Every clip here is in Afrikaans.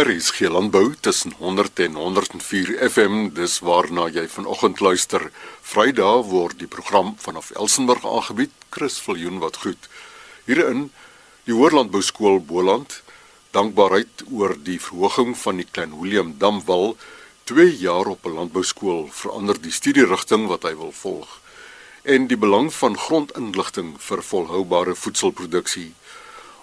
Er is geen landbou tussen 100 en 104 FM, dis waarna jy vanoggend luister. Vrydag word die program vanaf Elsenburg aangebied. Chris Viljoen wat goed. Hierin die Hoërlandbou skool Boland dankbaarheid oor die verhoging van die Klein Willem Damwal 2 jaar op 'n landbouskool verander die studierigting wat hy wil volg en die belang van grondinligting vir volhoubare voedselproduksie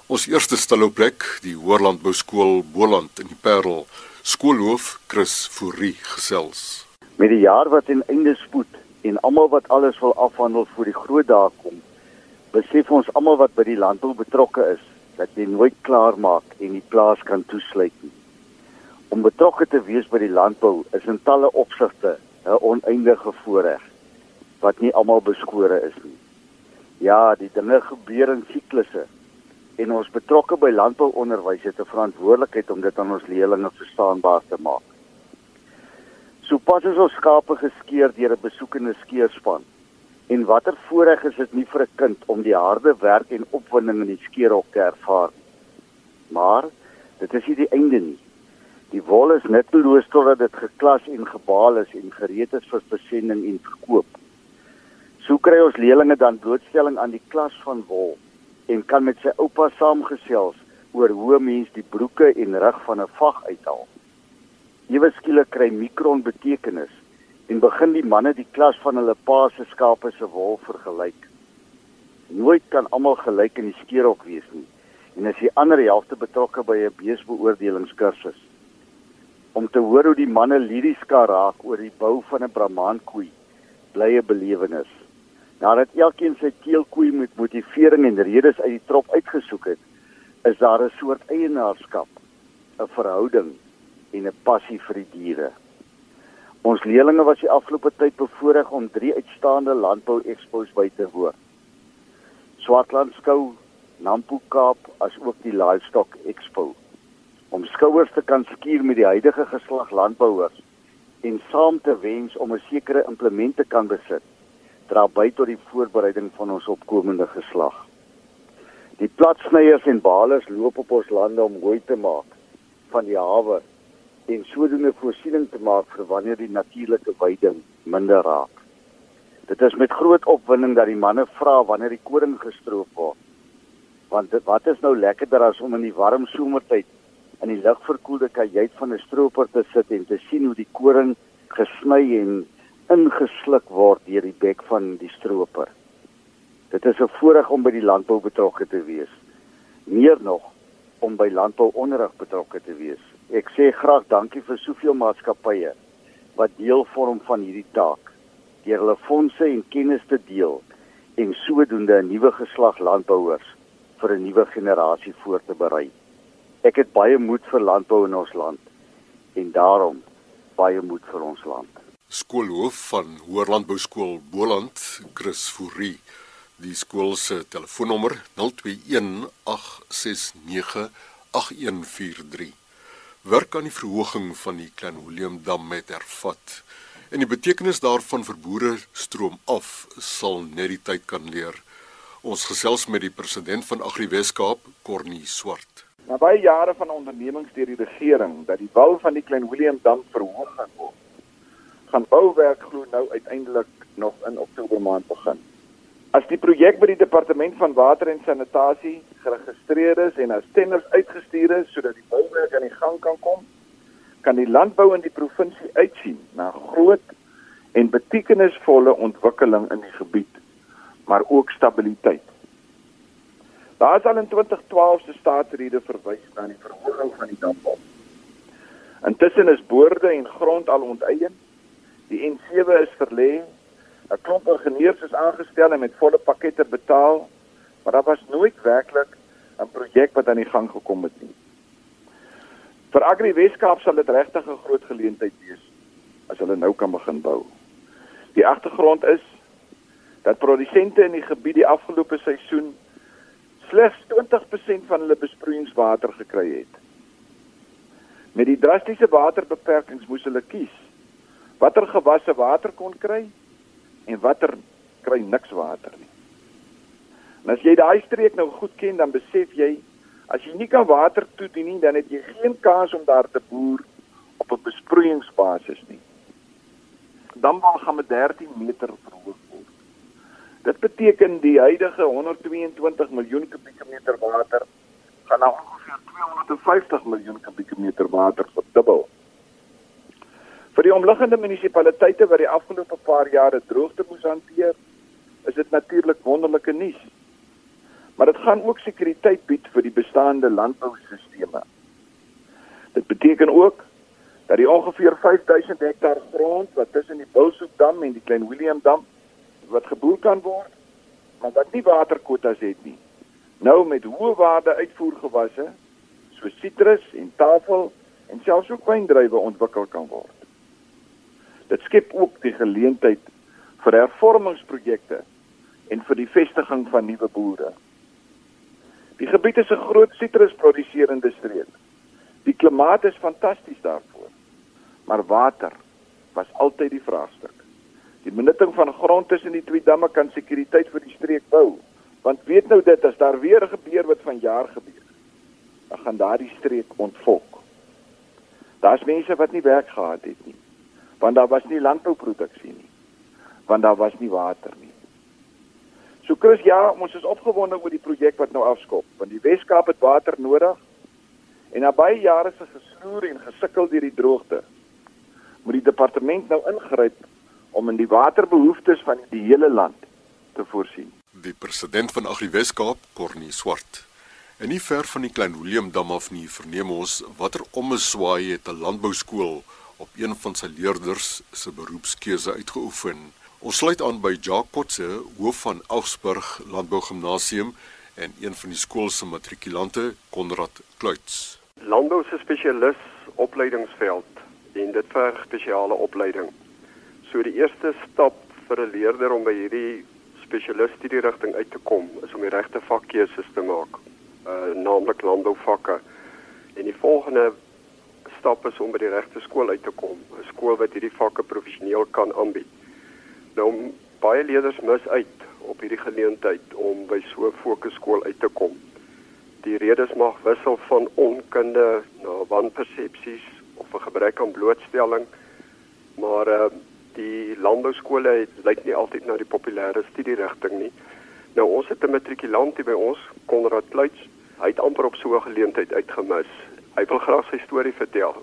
Ons eerste stilhouplek, die Hoërlandbou skool Boland in die Parel, skoolhoof Chris Fourie gesels. Met die jaar wat in einde spoed en almal wat alles wil afhandel voor die groot dae kom, besef ons almal wat by die landbou betrokke is, dat jy nooit klaar maak en die plaas kan toesluit nie. Om betrokke te wees by die landbou is in talle opsigte 'n oneindige voorreg wat nie almal beskore is nie. Ja, die dinge gebeur in siklusse en ons betrokke by landbouonderwys het 'n verantwoordelikheid om dit aan ons leerlinge verstaanbaar te maak. Sopas is ons skape geskeur deur 'n besoekende skeerspan. En watter voorreg is dit nie vir 'n kind om die harde werk en opwinding in die skeerhok te ervaar nie. Maar dit is nie die einde nie. Die wol is nutteloos totdat dit geklas en gebaal is en gereed is vir versending en verkoop. So kry ons leerlinge dan blootstelling aan die klas van wol en kan met sy oupa saamgesels oor hoe mens die broeke en rug van 'n vag uithaal. Ewe skielik kry mikron betekenis en begin die manne die klas van hulle pa se skape se wol vergelyk. Nooit kan almal gelyk in die skeerhok wees nie en as die ander helfte betrokke by 'n beesbeoordelingskursus om te hoor hoe die manne liries kan raak oor die bou van 'n Brahman koei bly 'n belewenis. Nadat elkeen sy teelkoei met motivering en redes uit die trop uitgesoek het, is daar 'n soort eienaarskap, 'n verhouding en 'n passie vir die diere. Ons leerlinge was die afgelope tyd bevoorreg om drie uitstaande landbou-ekspos by te woon. Swartland skou, Nampo Kaap as ook die Livestock Expo. Om skouers te kan skuur met die huidige geslag landbouers en saam te wens om 'n sekere implement te kan besit dra by tot die voorbereiding van ons opkomende geslag. Die platsnyers en balers loop op ons lande om hooi te maak van die hawe en sodoende voorsiening te maak vir wanneer die natuurlike weiding minder raak. Dit is met groot opwinding dat die manne vra wanneer die koring gestroop word. Want dit, wat is nou lekkerder as om in die warm somertyd in die ligverkoelde kajuit van 'n stroper te sit en te sien hoe die koring gesny en ingesluk word deur die bek van die stroper. Dit is 'n voorreg om by die landbou betrokke te wees. Meer nog om by landbouonderrig betrokke te wees. Ek sê graag dankie vir soveel maatskappye wat deel vorm van hierdie taak deur hulle fondse en kennis te deel en sodoende 'n nuwe geslag landbouers vir 'n nuwe generasie voor te berei. Ek het baie moed vir landbou in ons land en daarom baie moed vir ons land skoolhoof van Hoërlandbou skool Boland, Chris Fourie. Die skool se telefoonnommer 021 8698143. Werk aan die verhoging van die Klein Willem Dam met ervat. En die betekenis daarvan vir boere stroom af sal net die tyd kan leer. Ons gesels met die president van Agri Weskaap, Cornie Swart. Na baie jare van ondernemings deur die regering dat die bou van die Klein Willem Dam verhoog gaan word gaan bouwerk glo nou uiteindelik nog in Oktober maand begin. As die projek by die departement van water en sanitasie geregistreer is en as tenders uitgestuur is sodat die bouwerk aan die gang kan kom, kan die landbou in die provinsie uitsien na groot en betekenisvolle ontwikkeling in die gebied, maar ook stabiliteit. Daar is al in 2012 se staatsrede verwys na die verhoging van die dambou. Intussen is boorde en grond al onteien Die N7 is verlê. 'n Klomp ingenieurs is aangestel en met volle pakkette betaal, maar daar was nooit werklik 'n projek wat aan die gang gekom het nie. Vir Agri Weskaap sal dit regtig 'n groot geleentheid wees as hulle nou kan begin bou. Die agtergrond is dat produsente in die gebied die afgelope seisoen slegs 20% van hulle besproeiingswater gekry het. Met die drastiese waterbeperkings moes hulle kies watter gewasse water kon kry en watter kry niks water nie. En as jy daai streek nou goed ken, dan besef jy As jy nie kan water toedien nie, dan het jy geen kans om daar te boer op 'n besproeiingsbasis nie. Dan wal gaan met 13 meter verhoog word. Dit beteken die huidige 122 miljoen kubieke meter water gaan na ongeveer 250 miljoen kubieke meter water verdubbel. Vir die omliggende munisipaliteite wat die afgelope paar jare droogte moes hanteer, is dit natuurlik wonderlike nuus. Maar dit gaan ook sekuriteit bied vir die bestaande landboustelsels. Dit beteken ook dat die ongeveer 5000 hektaar grond wat tussen die Bulshoekdam en die Klein Willem Dam wat geboer kan word, maar wat nie waterkwotas het nie, nou met hoë waarde uitvoergewasse soos sitrus en tafel en selfs ook wyndruiwe ontwikkel kan word. Dit skep ook die geleentheid vir hervormingsprojekte en vir die vestiging van nuwe boere. Die gebied is 'n groot sitrusproduserende streek. Die klimaat is fantasties daarvoor. Maar water was altyd die vraagstuk. Die benutting van grond tussen die twee damme kan sekuriteit vir die streek bou, want weet nou dit as daar weer gebeur wat vanjaar gebeur, dan gaan daardie streek ontvolk. Daar's mense wat nie werk gehad het nie want daar was nie landbouproduksie nie want daar was nie water nie. So Chris ja, ons is opgewonde oor die projek wat nou afskop want die Weskaap het water nodig en na baie jare se gesloer en gesukkel deur die droogte moet die departement nou ingryp om in die waterbehoeftes van die hele land te voorsien. Die president van Agri Weskaap, Cornie Swart. En nie ver van die Klein Willem Dam af nie verneem ons watter ommeswaai het 'n landbouskool op een van sy leerders se beroepskeuse uitgeoefen. Ons sluit aan by Jacques Kotse, hoof van Augsburg Landbou Gimnasium en een van die skool se matrikulante, Konrad Kluits. Landbou se spesialis opleidingsveld en dit verg spesiale opleiding. So die eerste stap vir 'n leerder om by hierdie spesialis studie rigting uit te kom, is om die regte vakkeuses te maak, uh naamlik landbouvakke. En die volgende stap is om by die regte skool uit te kom, 'n skool wat hierdie vakke professioneel kan aanbied. Nou baie leerders mis uit op hierdie geleentheid om by so 'n fokusskool uit te kom. Die redes mag wissel van onkunde na wanpersepsies of 'n gebrek aan blootstelling, maar uh die landbouskole lyk nie altyd na die populêre studierigting nie. Nou ons het 'n matrikulant hier by ons, Konrad Kluits. Hy het amper op so 'n geleentheid uitgemis hy wil graag sy storie vertel.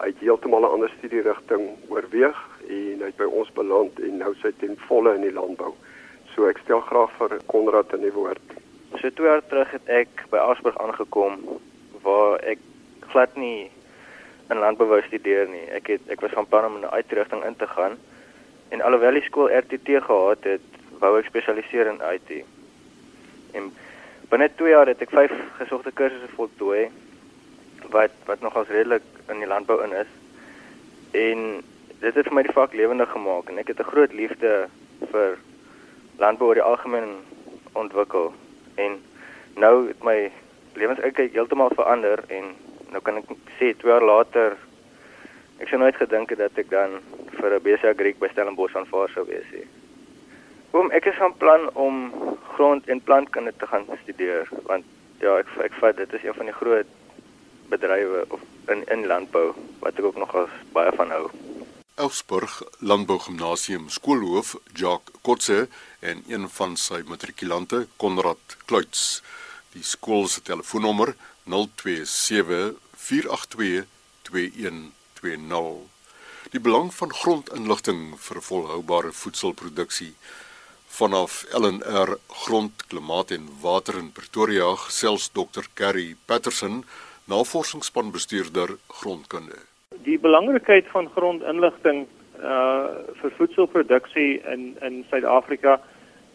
Hy het heeltemal 'n ander studie rigting oorweeg en hy het by ons beland en nou sit hy ten volle in die landbou. So ek stel graag vir Konrad in die woord. So twee jaar terug het ek by Asburg aangekom waar ek glad nie in landbou wou studeer nie. Ek het ek was van plan om in 'n uitrigting in te gaan en alhoewel die skool RTT gehad het, wou ek spesialiseer in IT. En binne 2 jaar het ek 5 gesogte kursusse voltooi wat wat nogals redelik in die landbou in is. En dit het vir my die vak lewendig gemaak en ek het 'n groot liefde vir landbou oor die algemeen ontwikkel. En nou het my lewensuitkyk heeltemal verander en nou kan ek sê 2 jaar later ek sou nooit gedink het dat ek dan vir 'n BSc Agriek by Stellenbosch aanvaar sou wees nie. Oom, ek is van plan om grond- en plantkunde te gaan studeer want ja, ek ek vat dit is een van die groot bedrywe of in in landbou wat ek ook nog baie van hou. Elsburg Landbou Gimnasium skoolhoof Jacques Kotse en een van sy matrikulante Konrad Kluits. Die skool se telefoonnommer 027 482 2120. Die belang van grondinligting vir volhoubare voedselproduksie vanaf LNR Grond, Klimaat en Water in Pretoria, selfs Dr. Carrie Patterson navorsingsspan bestuurder grondkunde. Die belangrikheid van grondinligting uh vir voedselproduksie in in Suid-Afrika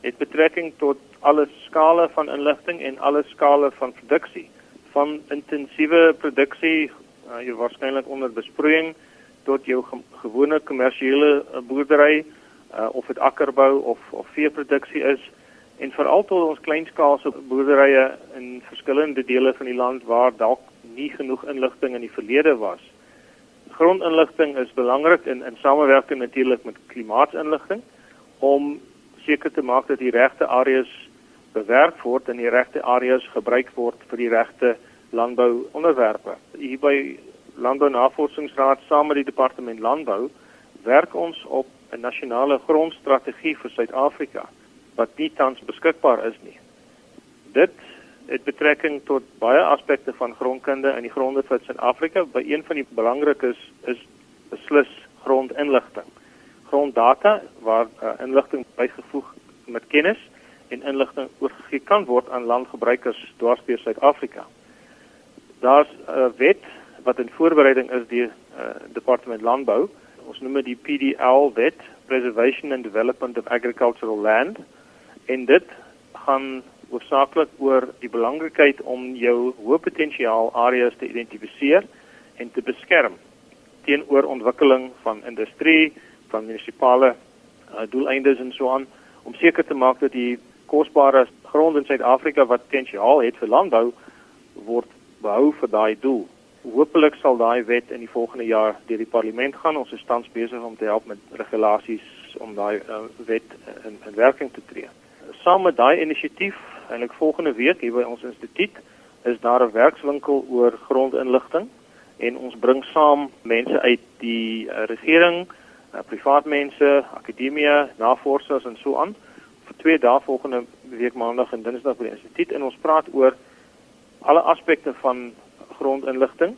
het betrekking tot alle skale van inligting en alle skale van produksie van intensiewe produksie uh, jy waarskynlik onder besproeiing tot jou ge gewone kommersiële uh, boerdery uh, of dit akkerbou of of veeproduksie is en veral tot ons kleinskaalse boerderye in verskillende dele van die land waar dalk nie genoeg inligting in die verlede was. Grondinligting is belangrik in in samewerking natuurlik met klimaatinligting om seker te maak dat die regte areas bewerk word in die regte areas gebruik word vir die regte landbou onderwerpe. Hier by Landbou Navorsingsraad saam met die departement landbou werk ons op 'n nasionale grondstrategie vir Suid-Afrika wat nie tans beskikbaar is nie. Dit het betrekking tot baie aspekte van grondkunde in die gronde van Suid-Afrika. By een van die belangrikes is, is beslis grondinligting. Gronddata waar uh, inligting bygevoeg met kennis en inligting oorgegee kan word aan landgebruikers dwarsteer Suid-Afrika. Daar's 'n uh, wet wat in voorbereiding is deur uh, departement landbou. Ons noem dit die PDL wet, Preservation and Development of Agricultural Land. En dit gaan hoofsaaklik oor die belangrikheid om jou hoë potensiaal areas te identifiseer en te beskerm teenoor ontwikkeling van industrie, van munisipale uh, doeleindes en so aan om seker te maak dat die kosbare grond in Suid-Afrika wat potensiaal het vir landbou word behou vir daai doel. Hoopelik sal daai wet in die volgende jaar deur die parlement gaan. Ons is tans besig om te help met regulasies om daai uh, wet in, in werking te tree. Saam met daai inisiatief, eintlik volgende week hier by ons instituut, is daar 'n werkswinkel oor grondinligting en ons bring saam mense uit die uh, regering, uh, privaat mense, akademie, navorsers en so aan vir twee dae volgende week maandag en dinsdag by die instituut en ons praat oor alle aspekte van grondinligting.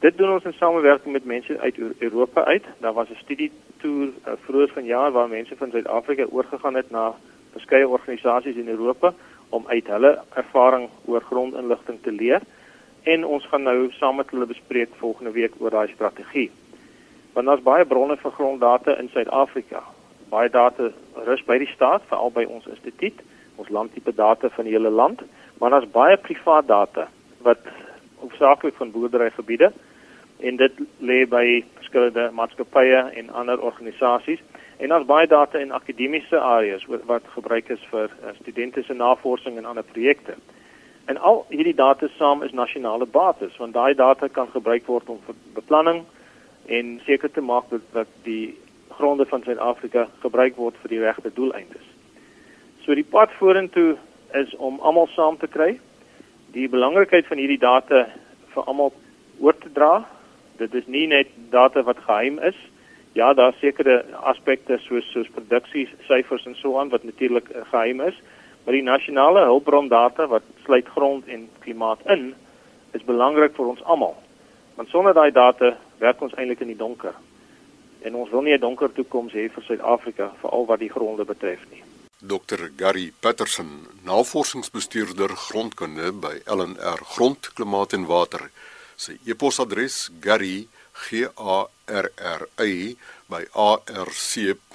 Dit doen ons in samewerking met mense uit Europa uit. Daar was 'n studie toer uh, vroeër vanjaar waar mense van Suid-Afrika oorgegaan het na verskeie organisasies in Europa om uit hulle ervaring oor grondinligting te leer en ons gaan nou saam met hulle bespreek volgende week oor daai strategie. Want daar's baie bronne vir gronddata in Suid-Afrika. Baie data rus by die staat, veral by ons instituut, ons landtipe data van die hele land, maar daar's baie privaat data wat hoofsaaklik van boerderygebiede en dit lê by verskillende maatskappye en ander organisasies en daar's baie data in akademiese areas wat gebruik is vir uh, studente se navorsing en ander projekte. En al hierdie data saam is nasionale bates want daai data kan gebruik word om vir beplanning en seker te maak dat, dat die gronde van Suid-Afrika gebruik word vir die regte doeleindes. So die pad vorentoe is om almal saam te kry die belangrikheid van hierdie data vir almal oor te dra. Dit is nie net data wat geheim is. Ja, daar sekere aspekte soos soos produksiesyfers en so aan wat natuurlik uh, geheim is, maar die nasionale hulpbron data wat sluit grond en klimaat in, is belangrik vir ons almal. Want sonder daai data werk ons eintlik in die donker. En ons wil nie 'n donker toekoms hê vir Suid-Afrika veral wat die gronde betref nie. Dr Gary Patterson, navorsingsbestuurder grondkunde by LNR Grond, Klimaat en Water. Sy e-posadres gary g a r r y by arc.agric.za.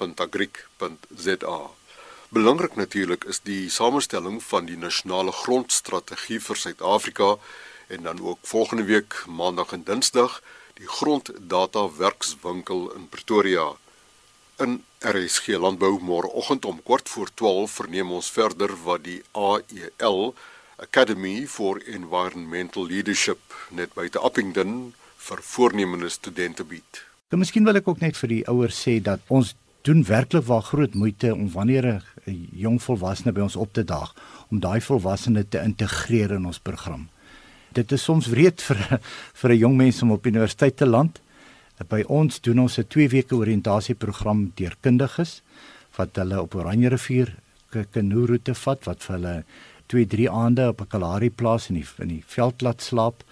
Belangrik natuurlik is die samestelling van die nasionale grondstrategie vir Suid-Afrika en dan ook volgende week maandag en dinsdag die gronddata werkswinkel in Pretoria in RSG Landbou môreoggend om kort voor 12 verneem ons verder wat die AEL Academy for Environmental Leadership net buite Appington vir voornemende studente bied. Dan miskien wil ek ook net vir die ouers sê dat ons doen werklik waar groot moeite om wanneer 'n jong volwassene by ons op te daag om daai volwassene te integreer in ons program. Dit is soms wreed vir vir 'n jong mens om op universiteit te land By ons doen ons 'n 2 weke oriëntasieprogram deur kundiges wat hulle op Oranje rivier kanoe roete vat wat vir hulle 2-3 aande op 'n Kalahari plaas in die in die veld laat slaap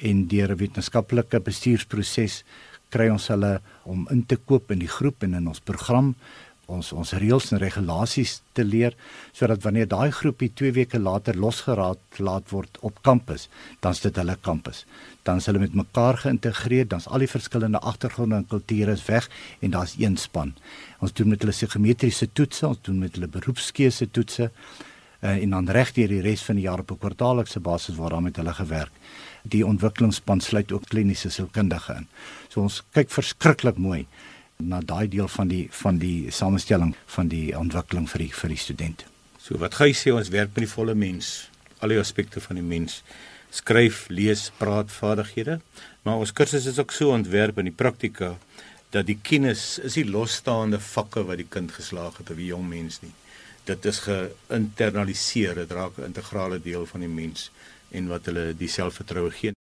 en deur 'n wetenskaplike bestuursproses kry ons hulle om in te koop in die groep en in ons program ons ons reëls en regulasies te leer sodat wanneer daai groepie 2 weke later losgeraak laat word op kampus, dan is dit hulle kampus. Dan is hulle met mekaar geïntegreer, dan's al die verskillende agtergronde en kulture is weg en daar's een span. Ons doen met hulle psigometriese toetse, ons doen met hulle beroepskeuse toetse uh, en dan reg deur die res van die jaar op 'n kwartaallikse basis waar dan met hulle gewerk. Die ontwikkelingsspan sluit ook kliniese sielkundige in. So ons kyk verskriklik mooi na daai deel van die van die samestelling van die ontwikkeling vir die vir die student. So wat jy sê ons werk met die volle mens, al die aspekte van die mens, skryf, lees, praat vaardighede, maar ons kursus is ook so ontwerp in die praktika dat die kennis is nie losstaande vakke wat die kind geslaag het of die jong mens nie. dit is geïnternaliseer, dit raak 'n integrale deel van die mens en wat hulle die selfvertroue gee.